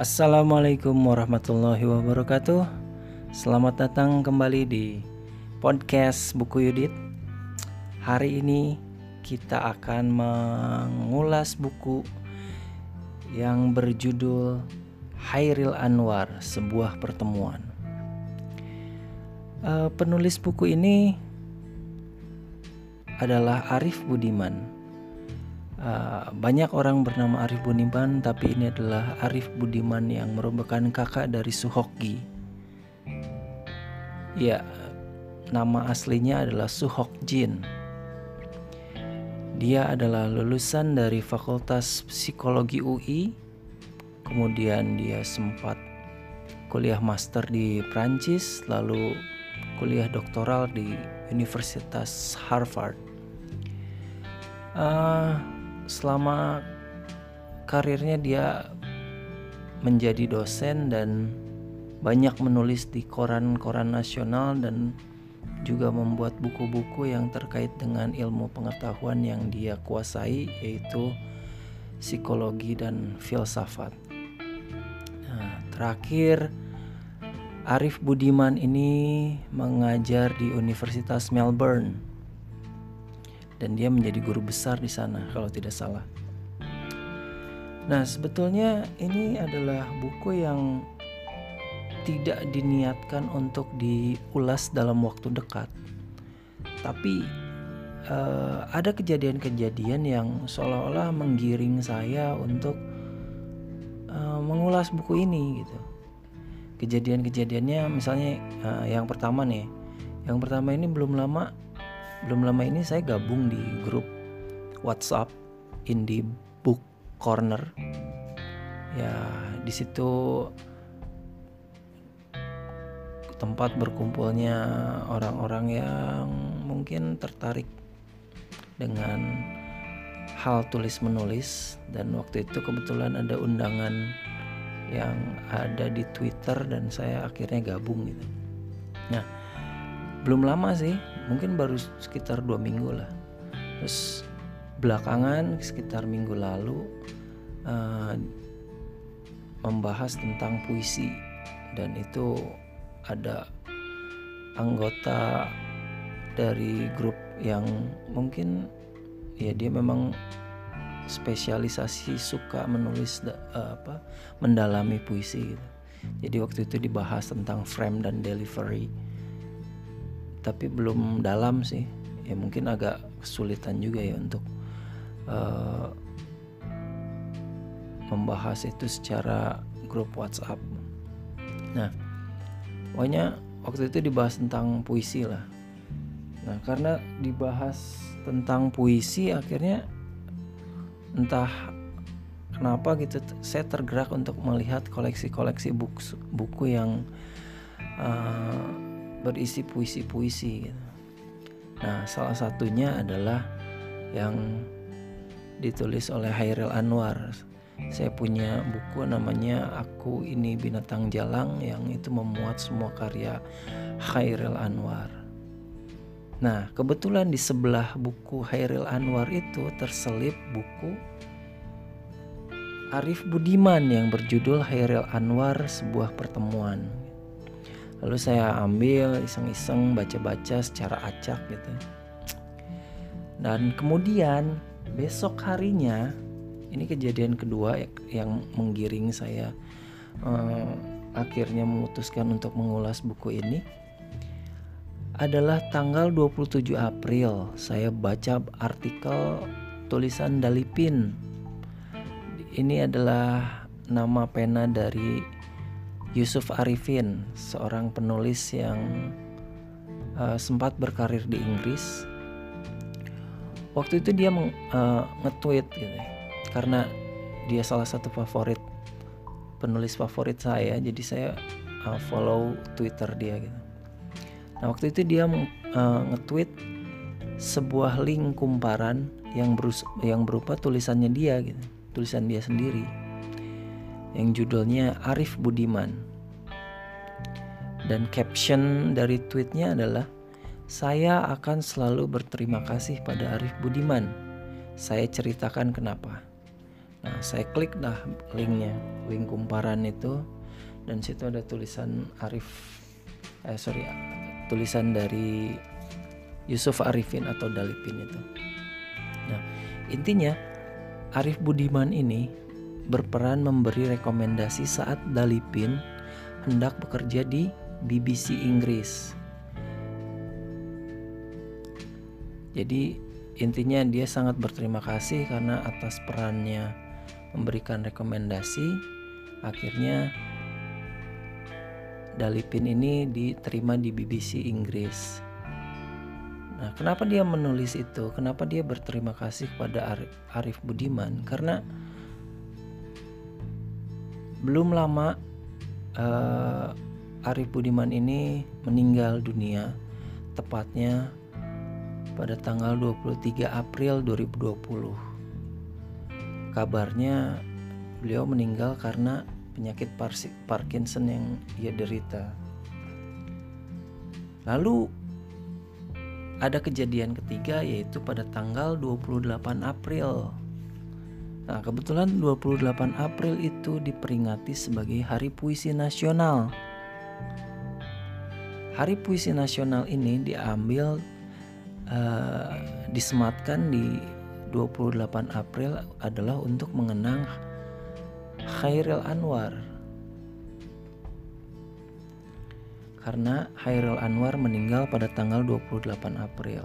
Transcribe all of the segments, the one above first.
Assalamualaikum warahmatullahi wabarakatuh. Selamat datang kembali di podcast Buku Yudit. Hari ini kita akan mengulas buku yang berjudul Hairil Anwar, sebuah pertemuan. Uh, penulis buku ini adalah Arif Budiman. Uh, banyak orang bernama Arif Budiman, tapi ini adalah Arif Budiman yang merupakan kakak dari Suhokgi. Ya, nama aslinya adalah Suhok Jin. Dia adalah lulusan dari Fakultas Psikologi UI. Kemudian dia sempat kuliah master di Prancis, lalu kuliah doktoral di Universitas Harvard uh, selama karirnya dia menjadi dosen dan banyak menulis di koran-koran nasional dan juga membuat buku-buku yang terkait dengan ilmu pengetahuan yang dia kuasai yaitu psikologi dan filsafat. Nah, terakhir Arif Budiman ini mengajar di Universitas Melbourne dan dia menjadi guru besar di sana kalau tidak salah. Nah, sebetulnya ini adalah buku yang tidak diniatkan untuk diulas dalam waktu dekat. Tapi uh, ada kejadian-kejadian yang seolah-olah menggiring saya untuk uh, mengulas buku ini gitu. Kejadian-kejadiannya misalnya uh, yang pertama nih. Yang pertama ini belum lama belum lama ini saya gabung di grup WhatsApp Indie Book Corner. Ya, di situ tempat berkumpulnya orang-orang yang mungkin tertarik dengan hal tulis menulis dan waktu itu kebetulan ada undangan yang ada di Twitter dan saya akhirnya gabung gitu. Nah, belum lama sih mungkin baru sekitar dua minggu lah. Terus belakangan sekitar minggu lalu uh, membahas tentang puisi. Dan itu ada anggota dari grup yang mungkin ya dia memang spesialisasi suka menulis uh, apa mendalami puisi gitu. Jadi waktu itu dibahas tentang frame dan delivery tapi belum dalam sih ya mungkin agak kesulitan juga ya untuk uh, membahas itu secara grup WhatsApp. Nah, pokoknya waktu itu dibahas tentang puisi lah. Nah, karena dibahas tentang puisi akhirnya entah kenapa gitu saya tergerak untuk melihat koleksi-koleksi buku, buku yang uh, berisi puisi-puisi gitu. Nah, salah satunya adalah yang ditulis oleh Hairil Anwar. Saya punya buku namanya Aku Ini Binatang Jalang yang itu memuat semua karya Hairil Anwar. Nah, kebetulan di sebelah buku Hairil Anwar itu terselip buku Arif Budiman yang berjudul Hairil Anwar Sebuah Pertemuan lalu saya ambil iseng-iseng baca-baca secara acak gitu. Dan kemudian besok harinya ini kejadian kedua yang menggiring saya uh, akhirnya memutuskan untuk mengulas buku ini adalah tanggal 27 April saya baca artikel tulisan Dalipin. Ini adalah nama pena dari Yusuf Arifin, seorang penulis yang uh, sempat berkarir di Inggris. Waktu itu dia uh, nge-tweet gitu, karena dia salah satu favorit penulis favorit saya, jadi saya uh, follow Twitter dia gitu. Nah waktu itu dia uh, nge-tweet sebuah link kumparan yang berus yang berupa tulisannya dia gitu, tulisan dia sendiri yang judulnya Arif Budiman. Dan caption dari tweetnya adalah saya akan selalu berterima kasih pada Arif Budiman. Saya ceritakan kenapa. Nah, saya klik dah linknya, link kumparan itu, dan situ ada tulisan Arif, eh sorry, tulisan dari Yusuf Arifin atau Dalipin itu. Nah, intinya Arif Budiman ini berperan memberi rekomendasi saat Dalipin hendak bekerja di BBC Inggris. Jadi intinya dia sangat berterima kasih karena atas perannya memberikan rekomendasi akhirnya Dalipin ini diterima di BBC Inggris. Nah, kenapa dia menulis itu? Kenapa dia berterima kasih kepada Arif Budiman? Karena belum lama uh, Arif Budiman ini meninggal dunia, tepatnya pada tanggal 23 April 2020. Kabarnya beliau meninggal karena penyakit Parkinson yang ia derita. Lalu ada kejadian ketiga yaitu pada tanggal 28 April. Nah, kebetulan 28 April itu diperingati sebagai Hari Puisi Nasional. Hari Puisi Nasional ini diambil uh, disematkan di 28 April adalah untuk mengenang Khairil Anwar karena Khairil Anwar meninggal pada tanggal 28 April.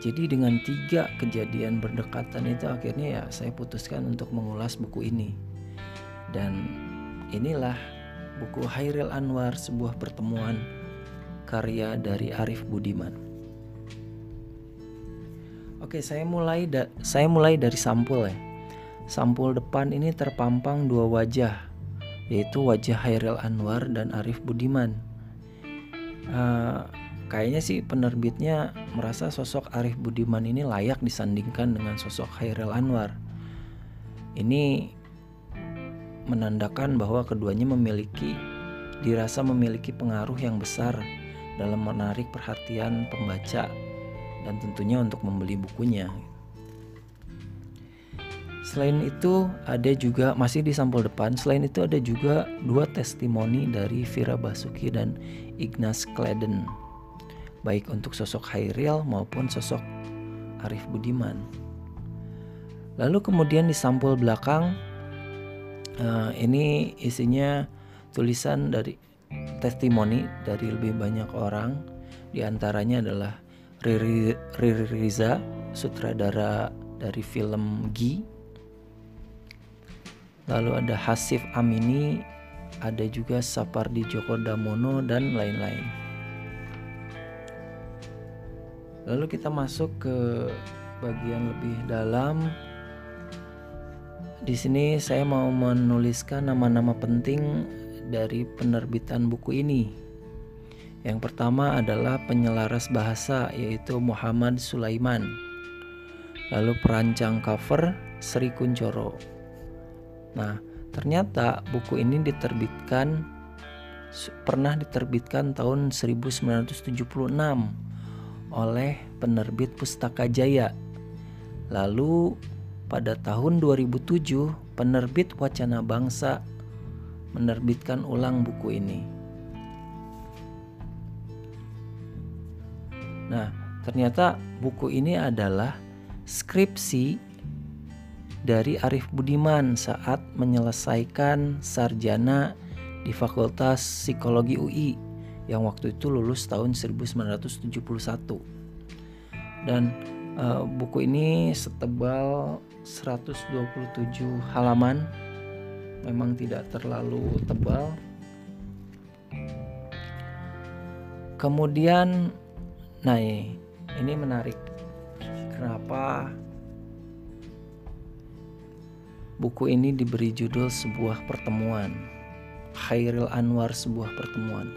Jadi dengan tiga kejadian berdekatan itu akhirnya ya saya putuskan untuk mengulas buku ini. Dan inilah buku Khairil Anwar sebuah pertemuan karya dari Arif Budiman. Oke, saya mulai saya mulai dari sampul ya. Sampul depan ini terpampang dua wajah, yaitu wajah Hairil Anwar dan Arif Budiman. Uh, kayaknya sih penerbitnya merasa sosok Arif Budiman ini layak disandingkan dengan sosok Hairil Anwar. Ini menandakan bahwa keduanya memiliki dirasa memiliki pengaruh yang besar dalam menarik perhatian pembaca dan tentunya untuk membeli bukunya. Selain itu ada juga masih di sampul depan. Selain itu ada juga dua testimoni dari Vira Basuki dan Ignas Kleden, baik untuk sosok Hairil maupun sosok Arif Budiman. Lalu kemudian di sampul belakang uh, ini isinya tulisan dari testimoni dari lebih banyak orang. Di antaranya adalah Riri, Riri Riza, sutradara dari film Gi. Lalu ada Hasif Amini, ada juga Sapardi Djoko Damono dan lain-lain. Lalu kita masuk ke bagian lebih dalam. Di sini saya mau menuliskan nama-nama penting dari penerbitan buku ini. Yang pertama adalah penyelaras bahasa yaitu Muhammad Sulaiman. Lalu perancang cover Sri Kuncoro. Nah, ternyata buku ini diterbitkan pernah diterbitkan tahun 1976 oleh penerbit Pustaka Jaya. Lalu pada tahun 2007 penerbit Wacana Bangsa menerbitkan ulang buku ini. Nah, ternyata buku ini adalah skripsi dari Arif Budiman saat menyelesaikan sarjana di Fakultas Psikologi UI yang waktu itu lulus tahun 1971. Dan uh, buku ini setebal 127 halaman. Memang tidak terlalu tebal. Kemudian Nah, ini menarik. Kenapa buku ini diberi judul sebuah pertemuan? Khairil Anwar sebuah pertemuan.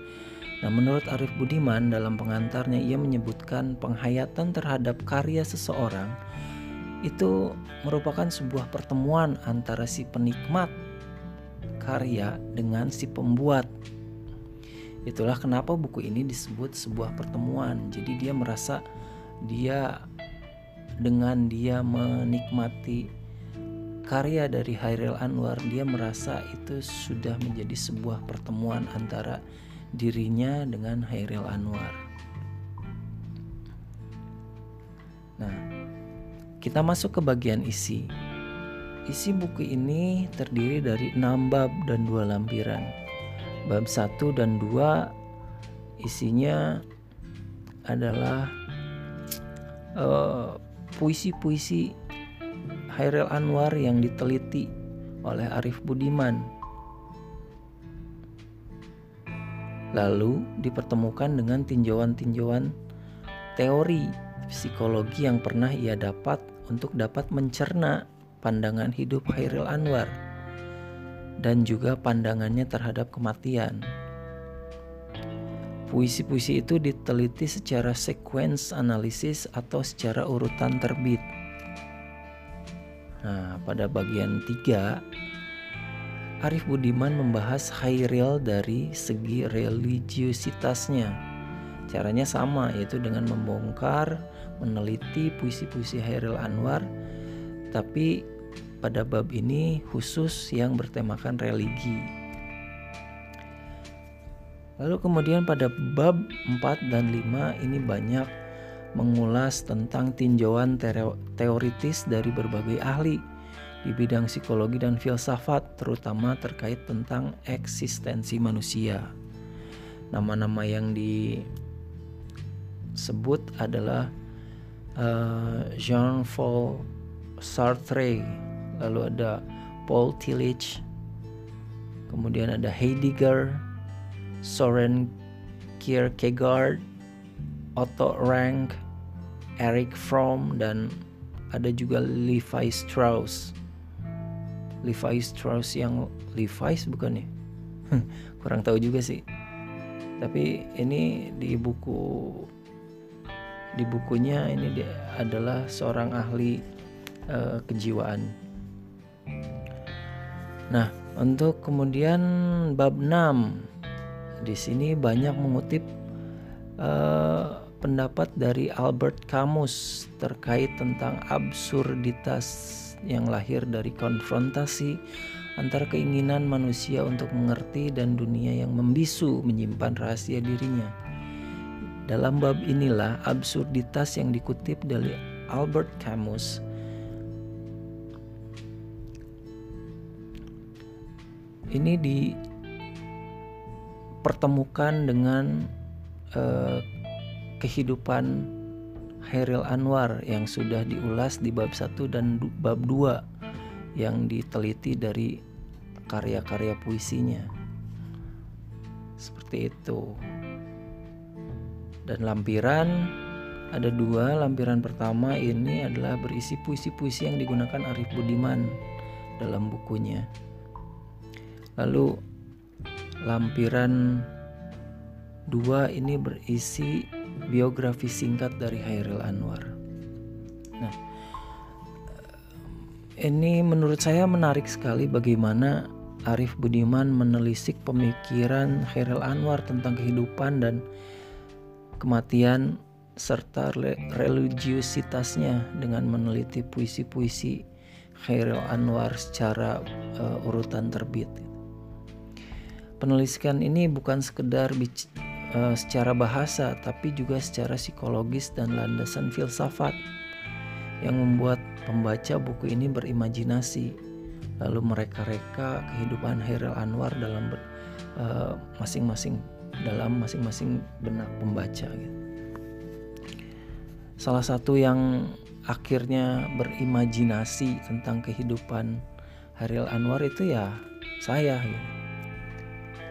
Nah, menurut Arif Budiman dalam pengantarnya ia menyebutkan penghayatan terhadap karya seseorang itu merupakan sebuah pertemuan antara si penikmat karya dengan si pembuat Itulah kenapa buku ini disebut sebuah pertemuan. Jadi dia merasa dia dengan dia menikmati karya dari Hairil Anwar dia merasa itu sudah menjadi sebuah pertemuan antara dirinya dengan Hairil Anwar. Nah, kita masuk ke bagian isi. Isi buku ini terdiri dari 6 bab dan dua lampiran. Bab 1 dan 2 isinya adalah uh, puisi-puisi Hairil Anwar yang diteliti oleh Arif Budiman. Lalu dipertemukan dengan tinjauan-tinjauan teori psikologi yang pernah ia dapat untuk dapat mencerna pandangan hidup Hairil Anwar dan juga pandangannya terhadap kematian. Puisi-puisi itu diteliti secara sequence analisis atau secara urutan terbit. Nah, pada bagian 3 Arif Budiman membahas Hairil dari segi religiusitasnya. Caranya sama yaitu dengan membongkar, meneliti puisi-puisi Hairil Anwar tapi pada bab ini khusus yang bertemakan religi. Lalu kemudian pada bab 4 dan 5 ini banyak mengulas tentang tinjauan teoritis dari berbagai ahli di bidang psikologi dan filsafat terutama terkait tentang eksistensi manusia. Nama-nama yang disebut adalah uh, Jean-Paul Sartre, lalu ada Paul Tillich, kemudian ada Heidegger, Soren Kierkegaard, Otto Rank, Eric Fromm dan ada juga Levi Strauss. Levi Strauss yang Levi's bukan ya? Kurang tahu juga sih. Tapi ini di buku di bukunya ini dia adalah seorang ahli uh, kejiwaan. Nah, untuk kemudian bab 6 di sini banyak mengutip uh, pendapat dari Albert Camus terkait tentang absurditas yang lahir dari konfrontasi antara keinginan manusia untuk mengerti dan dunia yang membisu menyimpan rahasia dirinya. Dalam bab inilah absurditas yang dikutip dari Albert Camus ini dipertemukan dengan uh, kehidupan Hairil Anwar yang sudah diulas di bab 1 dan bab 2 yang diteliti dari karya-karya puisinya. Seperti itu. Dan lampiran ada dua. Lampiran pertama ini adalah berisi puisi-puisi yang digunakan Arif Budiman dalam bukunya. Lalu lampiran dua ini berisi biografi singkat dari Hairil Anwar. Nah, ini menurut saya menarik sekali bagaimana Arif Budiman menelisik pemikiran Hairil Anwar tentang kehidupan dan kematian serta religiusitasnya dengan meneliti puisi-puisi Khairil Anwar secara uh, urutan terbit. Penulisan ini bukan sekedar uh, secara bahasa, tapi juga secara psikologis dan landasan filsafat yang membuat pembaca buku ini berimajinasi, lalu mereka-reka kehidupan Hairil Anwar dalam uh, masing-masing dalam masing-masing benak pembaca. Gitu. Salah satu yang akhirnya berimajinasi tentang kehidupan Hairil Anwar itu ya saya. Gitu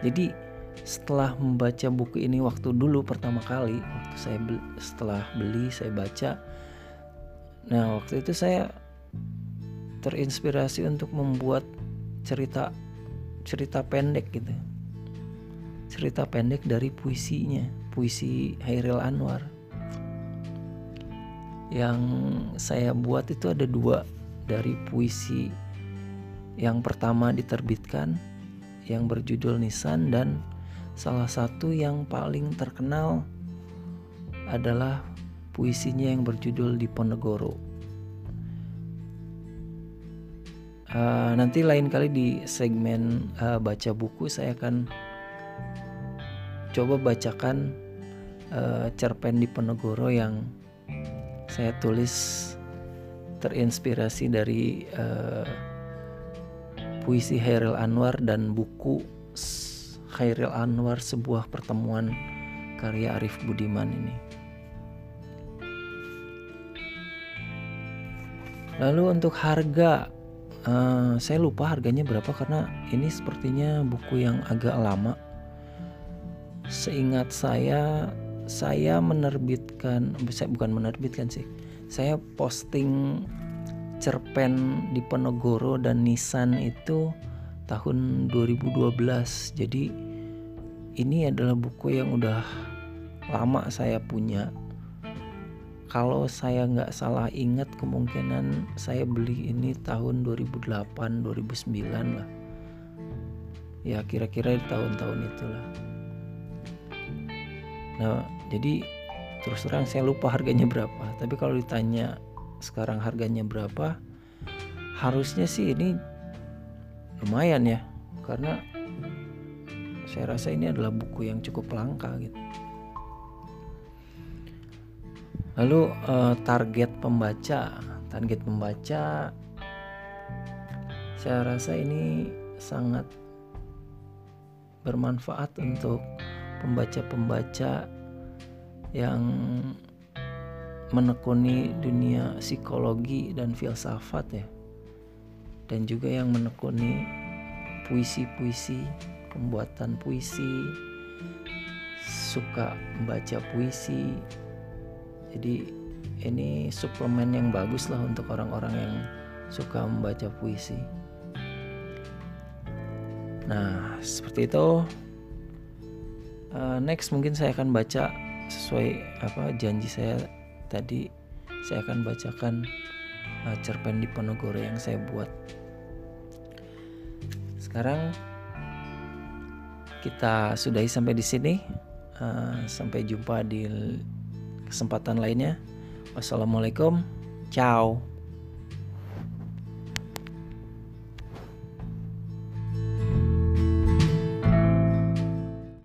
jadi setelah membaca buku ini waktu dulu pertama kali waktu saya beli, setelah beli saya baca. Nah waktu itu saya terinspirasi untuk membuat cerita cerita pendek gitu. Cerita pendek dari puisinya puisi Hairil Anwar. Yang saya buat itu ada dua dari puisi yang pertama diterbitkan yang berjudul Nisan dan salah satu yang paling terkenal adalah puisinya yang berjudul Diponegoro. uh, nanti lain kali di segmen uh, baca buku saya akan coba bacakan uh, cerpen di Penegoro yang saya tulis terinspirasi dari uh, puisi Hairil Anwar dan buku Hairil Anwar sebuah pertemuan karya Arif Budiman ini. Lalu untuk harga, uh, saya lupa harganya berapa karena ini sepertinya buku yang agak lama. Seingat saya, saya menerbitkan, bukan menerbitkan sih, saya posting cerpen di Penogoro dan Nisan itu tahun 2012. Jadi ini adalah buku yang udah lama saya punya. Kalau saya nggak salah ingat kemungkinan saya beli ini tahun 2008 2009 lah. Ya kira-kira di tahun-tahun itulah. Nah jadi terus terang saya lupa harganya berapa. Tapi kalau ditanya sekarang harganya berapa harusnya sih ini lumayan ya karena saya rasa ini adalah buku yang cukup langka gitu Lalu uh, target pembaca, target pembaca saya rasa ini sangat bermanfaat untuk pembaca-pembaca yang menekuni dunia psikologi dan filsafat ya. Dan juga yang menekuni puisi-puisi, pembuatan puisi, suka membaca puisi, jadi ini suplemen yang bagus lah untuk orang-orang yang suka membaca puisi. Nah seperti itu. Uh, next mungkin saya akan baca sesuai apa janji saya tadi. Saya akan bacakan uh, cerpen di Ponorogo yang saya buat sekarang kita sudahi sampai di sini uh, sampai jumpa di kesempatan lainnya. Wassalamualaikum, ciao.